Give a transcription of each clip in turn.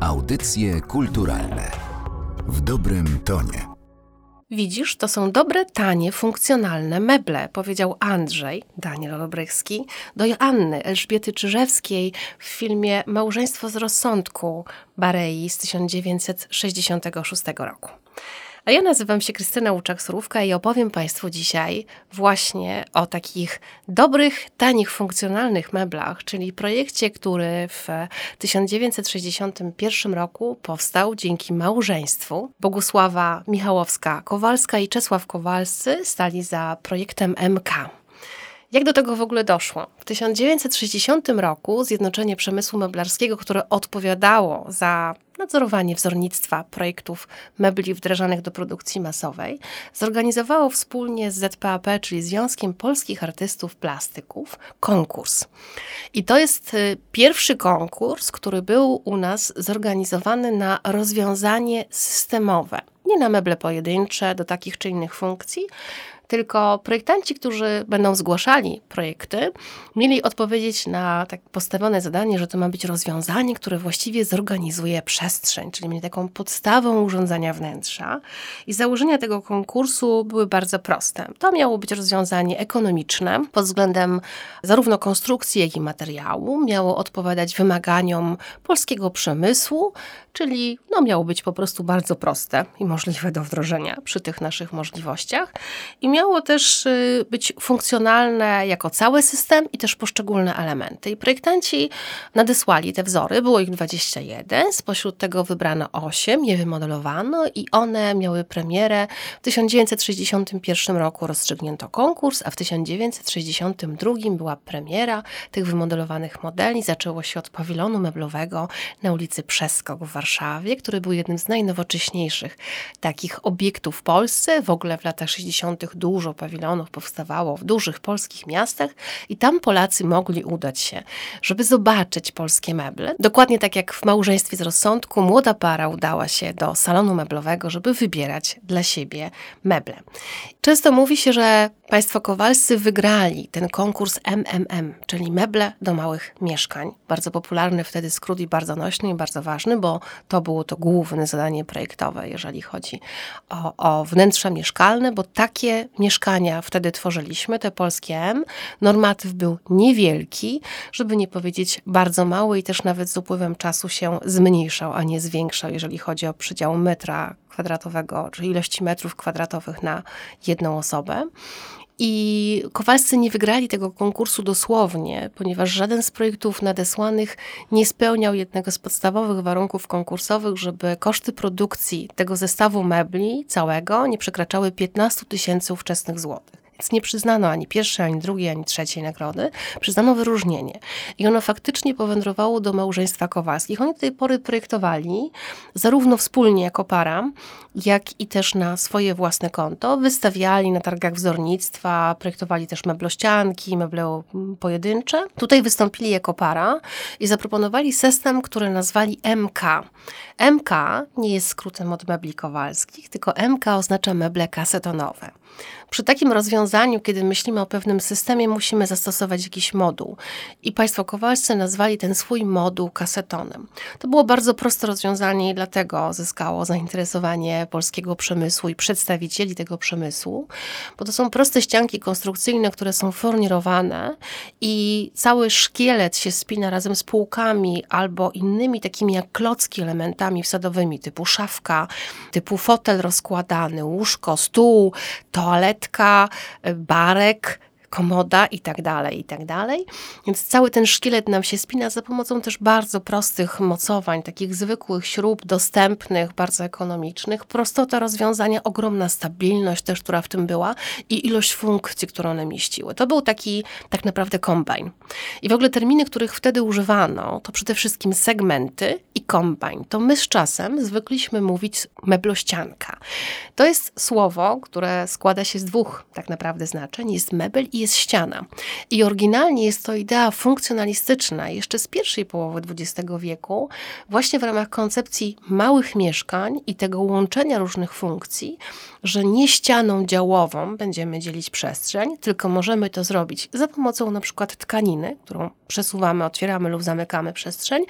Audycje kulturalne w dobrym tonie. Widzisz, to są dobre, tanie, funkcjonalne meble, powiedział Andrzej, Daniel Olbrychski, do Joanny Elżbiety Czyżewskiej w filmie Małżeństwo z rozsądku Barei z 1966 roku. A ja nazywam się Krystyna Łuczak-Surówka i opowiem Państwu dzisiaj właśnie o takich dobrych, tanich, funkcjonalnych meblach, czyli projekcie, który w 1961 roku powstał dzięki małżeństwu. Bogusława Michałowska-Kowalska i Czesław Kowalscy stali za projektem MK. Jak do tego w ogóle doszło? W 1960 roku Zjednoczenie Przemysłu Meblarskiego, które odpowiadało za nadzorowanie wzornictwa projektów mebli wdrażanych do produkcji masowej, zorganizowało wspólnie z ZPAP, czyli Związkiem Polskich Artystów Plastyków, konkurs. I to jest y, pierwszy konkurs, który był u nas zorganizowany na rozwiązanie systemowe. Nie na meble pojedyncze do takich czy innych funkcji, tylko projektanci, którzy będą zgłaszali projekty, mieli odpowiedzieć na tak postawione zadanie, że to ma być rozwiązanie, które właściwie zorganizuje przestrzeń, czyli mieli taką podstawą urządzania wnętrza. I założenia tego konkursu były bardzo proste. To miało być rozwiązanie ekonomiczne pod względem zarówno konstrukcji, jak i materiału. Miało odpowiadać wymaganiom polskiego przemysłu, czyli no, miało być po prostu bardzo proste i możliwe do wdrożenia przy tych naszych możliwościach. I miało też y, być funkcjonalne jako cały system i też poszczególne elementy. I projektanci nadesłali te wzory, było ich 21, spośród tego wybrano 8, je wymodelowano i one miały premierę w 1961 roku rozstrzygnięto konkurs, a w 1962 była premiera tych wymodelowanych modeli. Zaczęło się od pawilonu meblowego na ulicy Przeskok w Warszawie, który był jednym z najnowocześniejszych takich obiektów w Polsce. W ogóle w latach 60. dużo pawilonów powstawało w dużych polskich miastach i tam Polacy mogli udać się, żeby zobaczyć polskie meble. Dokładnie tak jak w małżeństwie z rozsądku, młoda para udała się do salonu meblowego, żeby wybierać dla siebie meble. Często mówi się, że państwo Kowalscy wygrali ten konkurs MMM, czyli meble do małych mieszkań. Bardzo popularny wtedy skrót i bardzo nośny i bardzo ważny, bo to było to główne zadanie projektowe, jeżeli chodzi o, o wnętrza mieszkalne, bo takie mieszkania wtedy tworzyliśmy, te polskie M. Normatyw był niewielki, żeby nie powiedzieć bardzo mały i też nawet z upływem czasu się zmniejszał, a nie zwiększał, jeżeli chodzi o przydział metra kwadratowego, czy ilości metrów kwadratowych na jedną osobę. I Kowalscy nie wygrali tego konkursu dosłownie, ponieważ żaden z projektów nadesłanych nie spełniał jednego z podstawowych warunków konkursowych, żeby koszty produkcji tego zestawu mebli całego nie przekraczały 15 tysięcy ówczesnych złotych. Więc nie przyznano ani pierwszej, ani drugiej, ani trzeciej nagrody. Przyznano wyróżnienie. I ono faktycznie powędrowało do małżeństwa Kowalskich. Oni do tej pory projektowali zarówno wspólnie jako para, jak i też na swoje własne konto. Wystawiali na targach wzornictwa, projektowali też meblościanki, meble pojedyncze. Tutaj wystąpili jako para i zaproponowali system, który nazwali MK. MK nie jest skrótem od mebli kowalskich, tylko MK oznacza meble kasetonowe. Przy takim rozwiązaniu, kiedy myślimy o pewnym systemie, musimy zastosować jakiś moduł. I państwo Kowalscy nazwali ten swój moduł kasetonem. To było bardzo proste rozwiązanie i dlatego zyskało zainteresowanie polskiego przemysłu i przedstawicieli tego przemysłu, bo to są proste ścianki konstrukcyjne, które są fornirowane i cały szkielet się spina razem z półkami albo innymi takimi jak klocki elementami wsadowymi, typu szafka, typu fotel rozkładany, łóżko, stół, toaletka, barek, komoda i tak dalej, i tak dalej. Więc cały ten szkielet nam się spina za pomocą też bardzo prostych mocowań, takich zwykłych śrub, dostępnych, bardzo ekonomicznych. Prostota rozwiązania, ogromna stabilność też, która w tym była i ilość funkcji, które one mieściły. To był taki tak naprawdę kombajn. I w ogóle terminy, których wtedy używano, to przede wszystkim segmenty i kombajn. To my z czasem zwykliśmy mówić meblościanka. To jest słowo, które składa się z dwóch tak naprawdę znaczeń. Jest mebel i jest ściana. I oryginalnie jest to idea funkcjonalistyczna jeszcze z pierwszej połowy XX wieku, właśnie w ramach koncepcji małych mieszkań i tego łączenia różnych funkcji, że nie ścianą działową będziemy dzielić przestrzeń, tylko możemy to zrobić za pomocą na przykład tkaniny, którą przesuwamy, otwieramy lub zamykamy przestrzeń,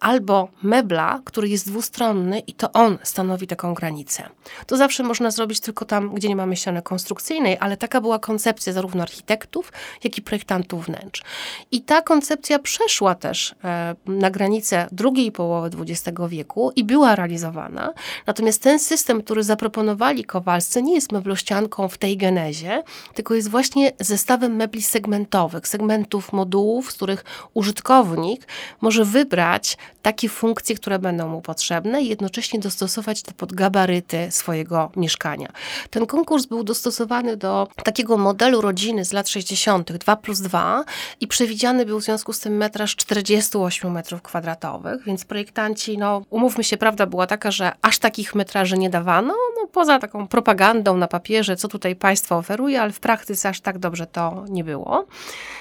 albo mebla, który jest dwustronny i to on stanowi taką granicę. To zawsze można zrobić tylko tam, gdzie nie mamy ściany konstrukcyjnej, ale taka była koncepcja zarówno architektów, jak i projektantów wnętrz. I ta koncepcja przeszła też e, na granicę drugiej połowy XX wieku i była realizowana. Natomiast ten system, który zaproponowali Kowalscy, nie jest meblościanką w tej genezie, tylko jest właśnie zestawem mebli segmentowych, segmentów modułów, z których użytkownik może wybrać takie funkcje, które będą mu potrzebne i jednocześnie dostosować to pod gabaryty swojego mieszkania. Ten konkurs był dostosowany do takiego modelu rodziny z lat 60., 2 plus 2 i przewidziany był w związku z tym metraż 48 metrów kwadratowych, więc projektanci, no umówmy się, prawda była taka, że aż takich metraży nie dawano, no poza taką propagandą na papierze, co tutaj państwo oferuje, ale w praktyce aż tak dobrze to nie było.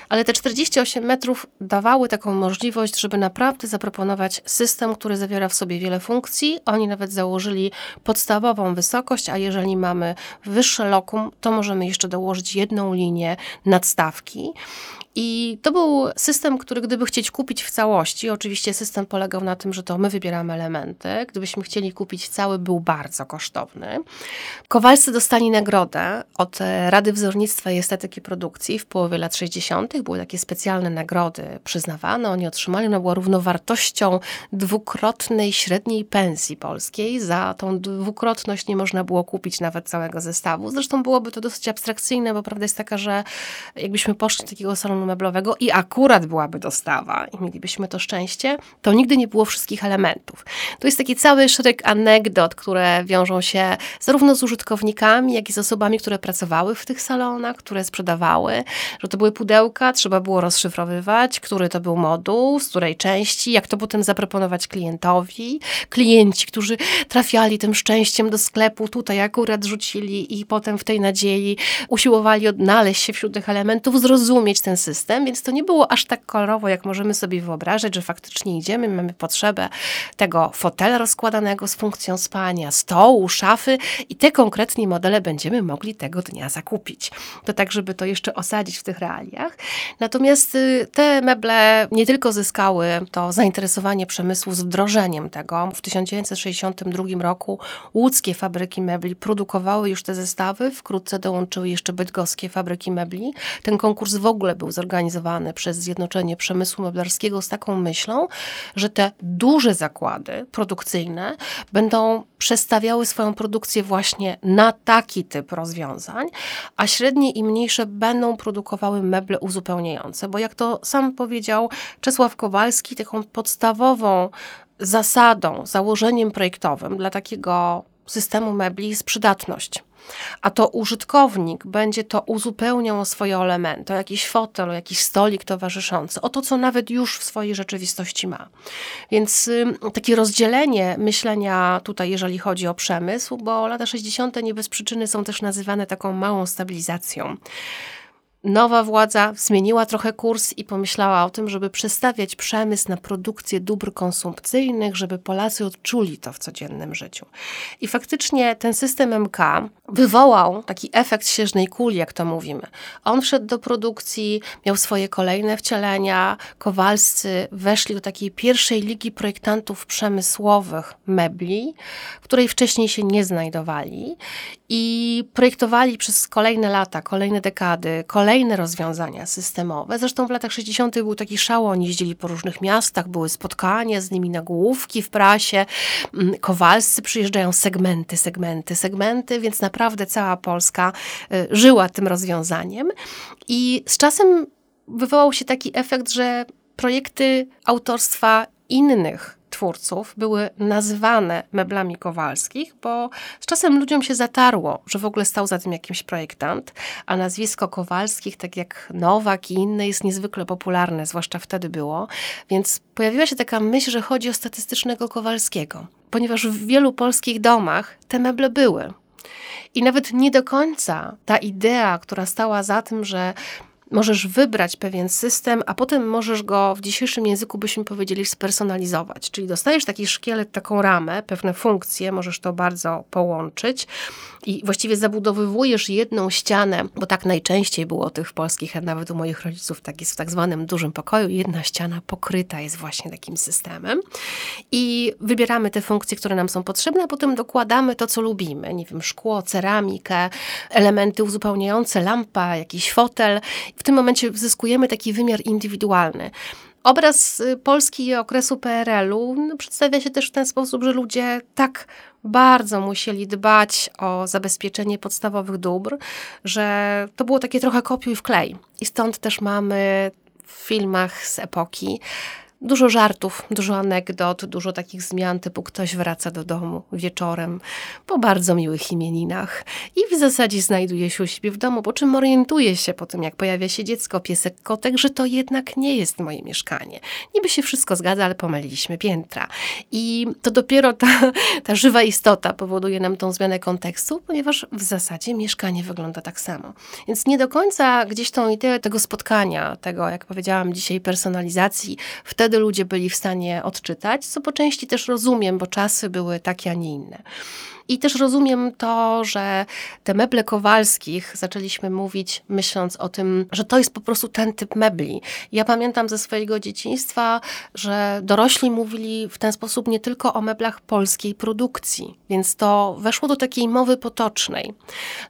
Ale te 48 metrów dawały taką możliwość, żeby naprawdę zaproponować system, który zawiera w sobie wiele funkcji. Oni nawet założyli podstawową wysokość, a jeżeli mamy wyższe lokum, to możemy jeszcze dołożyć jedną linię nadstawki. I to był system, który gdyby chcieć kupić w całości, oczywiście system polegał na tym, że to my wybieramy elementy. Gdybyśmy chcieli kupić cały, był bardzo kosztowny. Kowalscy dostali nagrodę od Rady Wzornictwa i Estetyki Produkcji w połowie lat 60. Były takie specjalne nagrody przyznawane. Oni otrzymali, ona była równowartością dwukrotnej średniej pensji polskiej. Za tą dwukrotność nie można było kupić nawet całego zestawu. Zresztą byłoby to dosyć abstrakcyjne, bo prawda jest taka, że jakbyśmy poszli do takiego salonu meblowego i akurat byłaby dostawa i mielibyśmy to szczęście, to nigdy nie było wszystkich elementów. To jest taki cały szereg anegdot, które wiążą się zarówno z użytkownikami, jak i z osobami, które pracowały w tych salonach, które sprzedawały, że to były pudełka, trzeba było rozszyfrowywać, który to był moduł, z której części, jak to potem zaproponować klientowi. Klienci, którzy trafiali tym szczęściem do sklepu, tutaj akurat rzucili i potem w tej nadziei usiłowali odnaleźć się wśród tych elementów, zrozumieć ten system system, więc to nie było aż tak kolorowo, jak możemy sobie wyobrażać, że faktycznie idziemy, mamy potrzebę tego fotela rozkładanego z funkcją spania, stołu, szafy i te konkretnie modele będziemy mogli tego dnia zakupić. To tak, żeby to jeszcze osadzić w tych realiach. Natomiast y, te meble nie tylko zyskały to zainteresowanie przemysłu z wdrożeniem tego. W 1962 roku łódzkie fabryki mebli produkowały już te zestawy, wkrótce dołączyły jeszcze bydgoskie fabryki mebli. Ten konkurs w ogóle był zorganizowany przez Zjednoczenie Przemysłu Meblarskiego z taką myślą, że te duże zakłady produkcyjne będą przestawiały swoją produkcję właśnie na taki typ rozwiązań, a średnie i mniejsze będą produkowały meble uzupełniające, bo jak to sam powiedział Czesław Kowalski, taką podstawową zasadą, założeniem projektowym dla takiego systemu mebli jest przydatność a to użytkownik będzie to uzupełniał o swoje elementy, o jakiś fotel, o jakiś stolik towarzyszący, o to, co nawet już w swojej rzeczywistości ma. Więc takie rozdzielenie myślenia tutaj, jeżeli chodzi o przemysł, bo lata 60. nie bez przyczyny są też nazywane taką małą stabilizacją nowa władza zmieniła trochę kurs i pomyślała o tym, żeby przestawiać przemysł na produkcję dóbr konsumpcyjnych, żeby Polacy odczuli to w codziennym życiu. I faktycznie ten system MK wywołał taki efekt śnieżnej kuli, jak to mówimy. On wszedł do produkcji, miał swoje kolejne wcielenia. Kowalscy weszli do takiej pierwszej ligi projektantów przemysłowych mebli, w której wcześniej się nie znajdowali i projektowali przez kolejne lata, kolejne dekady, kolejne rozwiązania systemowe. Zresztą w latach 60. był taki szał, oni jeździli po różnych miastach, były spotkania z nimi, nagłówki w prasie. Mm, Kowalscy przyjeżdżają segmenty, segmenty, segmenty, więc naprawdę cała Polska y, żyła tym rozwiązaniem. I z czasem wywołał się taki efekt, że projekty autorstwa innych twórców były nazywane meblami Kowalskich, bo z czasem ludziom się zatarło, że w ogóle stał za tym jakimś projektant, a nazwisko Kowalskich, tak jak Nowak i inne, jest niezwykle popularne, zwłaszcza wtedy było, więc pojawiła się taka myśl, że chodzi o statystycznego Kowalskiego, ponieważ w wielu polskich domach te meble były. I nawet nie do końca ta idea, która stała za tym, że możesz wybrać pewien system, a potem możesz go w dzisiejszym języku byśmy powiedzieli spersonalizować. Czyli dostajesz taki szkielet, taką ramę, pewne funkcje, możesz to bardzo połączyć i właściwie zabudowywujesz jedną ścianę, bo tak najczęściej było tych polskich, a nawet u moich rodziców, tak jest w tak zwanym dużym pokoju, jedna ściana pokryta jest właśnie takim systemem i wybieramy te funkcje, które nam są potrzebne, a potem dokładamy to, co lubimy, nie wiem, szkło, ceramikę, elementy uzupełniające, lampa, jakiś fotel. W tym momencie zyskujemy taki wymiar indywidualny. Obraz y, Polski i okresu PRL-u no, przedstawia się też w ten sposób, że ludzie tak bardzo musieli dbać o zabezpieczenie podstawowych dóbr, że to było takie trochę kopiuj w klej. I stąd też mamy w filmach z epoki Dużo żartów, dużo anegdot, dużo takich zmian, typu ktoś wraca do domu wieczorem po bardzo miłych imieninach i w zasadzie znajduje się u siebie w domu, po czym orientuje się po tym, jak pojawia się dziecko, piesek, kotek, że to jednak nie jest moje mieszkanie. Niby się wszystko zgadza, ale pomyliliśmy piętra. I to dopiero ta, ta żywa istota powoduje nam tą zmianę kontekstu, ponieważ w zasadzie mieszkanie wygląda tak samo. Więc nie do końca gdzieś tą ideę tego spotkania, tego, jak powiedziałam dzisiaj, personalizacji, wtedy wtedy ludzie byli w stanie odczytać, co po części też rozumiem, bo czasy były takie, a nie inne. I też rozumiem to, że te meble Kowalskich zaczęliśmy mówić, myśląc o tym, że to jest po prostu ten typ mebli. Ja pamiętam ze swojego dzieciństwa, że dorośli mówili w ten sposób nie tylko o meblach polskiej produkcji, więc to weszło do takiej mowy potocznej.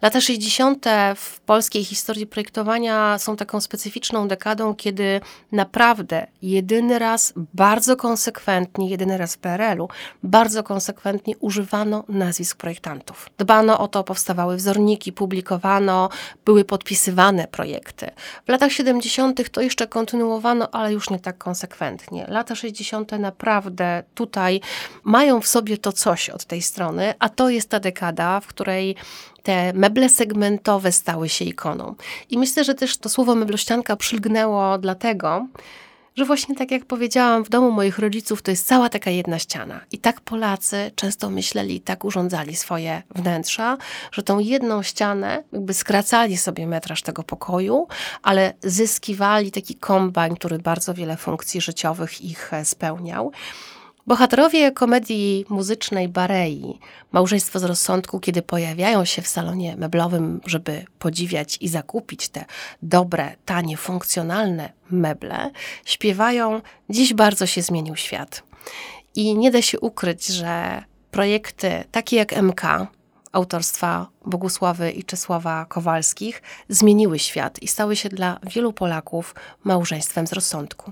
Lata 60. w polskiej historii projektowania są taką specyficzną dekadą, kiedy naprawdę jedyny raz bardzo konsekwentnie, jedyny raz w PRL-u, bardzo konsekwentnie używano nazwisk nazwisk projektantów. Dbano o to, powstawały wzorniki, publikowano, były podpisywane projekty. W latach 70. to jeszcze kontynuowano, ale już nie tak konsekwentnie. Lata 60. naprawdę tutaj mają w sobie to coś od tej strony, a to jest ta dekada, w której te meble segmentowe stały się ikoną. I myślę, że też to słowo meblościanka przylgnęło dlatego, że właśnie tak jak powiedziałam, w domu moich rodziców to jest cała taka jedna ściana. I tak Polacy często myśleli, tak urządzali swoje wnętrza, że tą jedną ścianę jakby skracali sobie metraż tego pokoju, ale zyskiwali taki kombajn, który bardzo wiele funkcji życiowych ich e, spełniał. Bohaterowie komedii muzycznej Barei, Małżeństwo z rozsądku, kiedy pojawiają się w salonie meblowym, żeby podziwiać i zakupić te dobre, tanie, funkcjonalne meble, śpiewają Dziś bardzo się zmienił świat. I nie da się ukryć, że projekty takie jak MK, autorstwa Bogusławy i Czesława Kowalskich, zmieniły świat i stały się dla wielu Polaków małżeństwem z rozsądku.